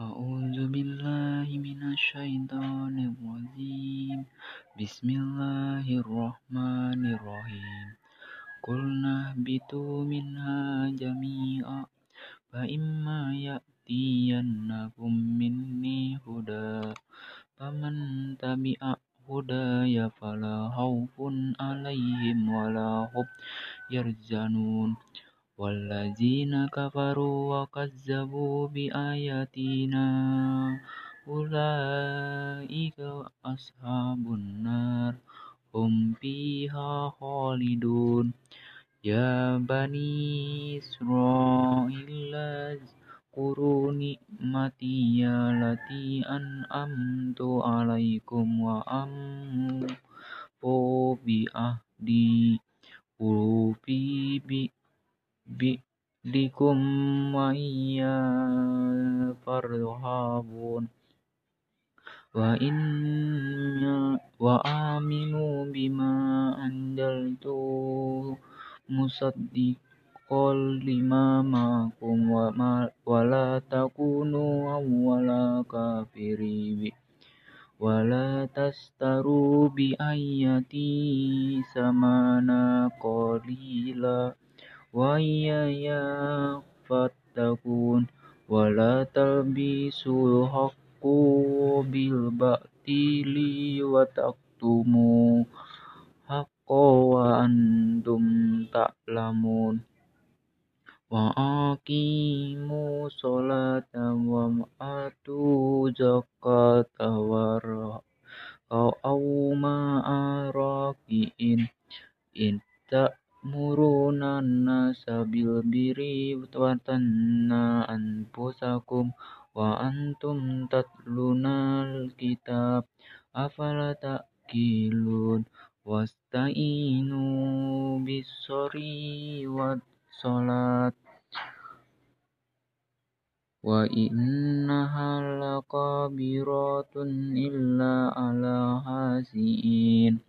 أعوذ بالله من الشيطان الرجيم. بسم الله الرحمن الرحيم. قلنا اهبطوا منها جميعا فإما يأتينكم مني هدى فمن تبع هداي فلا خوف عليهم ولا هم يحزنون والذين كفروا وكذبوا بآياتنا أولئك أصحاب النار هم فيها خالدون يا بني إسرائيل اذكروا نعمتي التي أنعمت عليكم وأوفوا بعهدي أوفي بكم وإياي فارهبون وآمنوا بما أنزلت مصدقا لما معكم ولا تكونوا أول كافر ولا تشتروا بآياتي ثمنا قليلا وإياي فاتقون ولا تلبسوا الحق بالباطل وتكتموا الحق وأنتم تعلمون وأقيموا الصلاة وآتوا الزكاة واركعوا مع الراكعين تأمرون الناس بالبر وتنسون أنفسكم وأنتم تتلون الكتاب أفلا تعقلون واستعينوا بالصبر والصلاة وإنها لكبيرة إلا على الخاسئين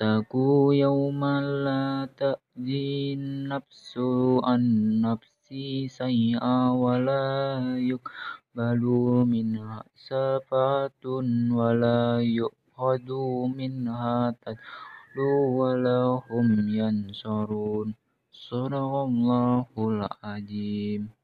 واتقوا يوما لا تجزي نفس عن نفس شيئا ولا يقبل منها شفاعة ولا يؤخذ منها عدل ولا هم ينصرون صدق الله العظيم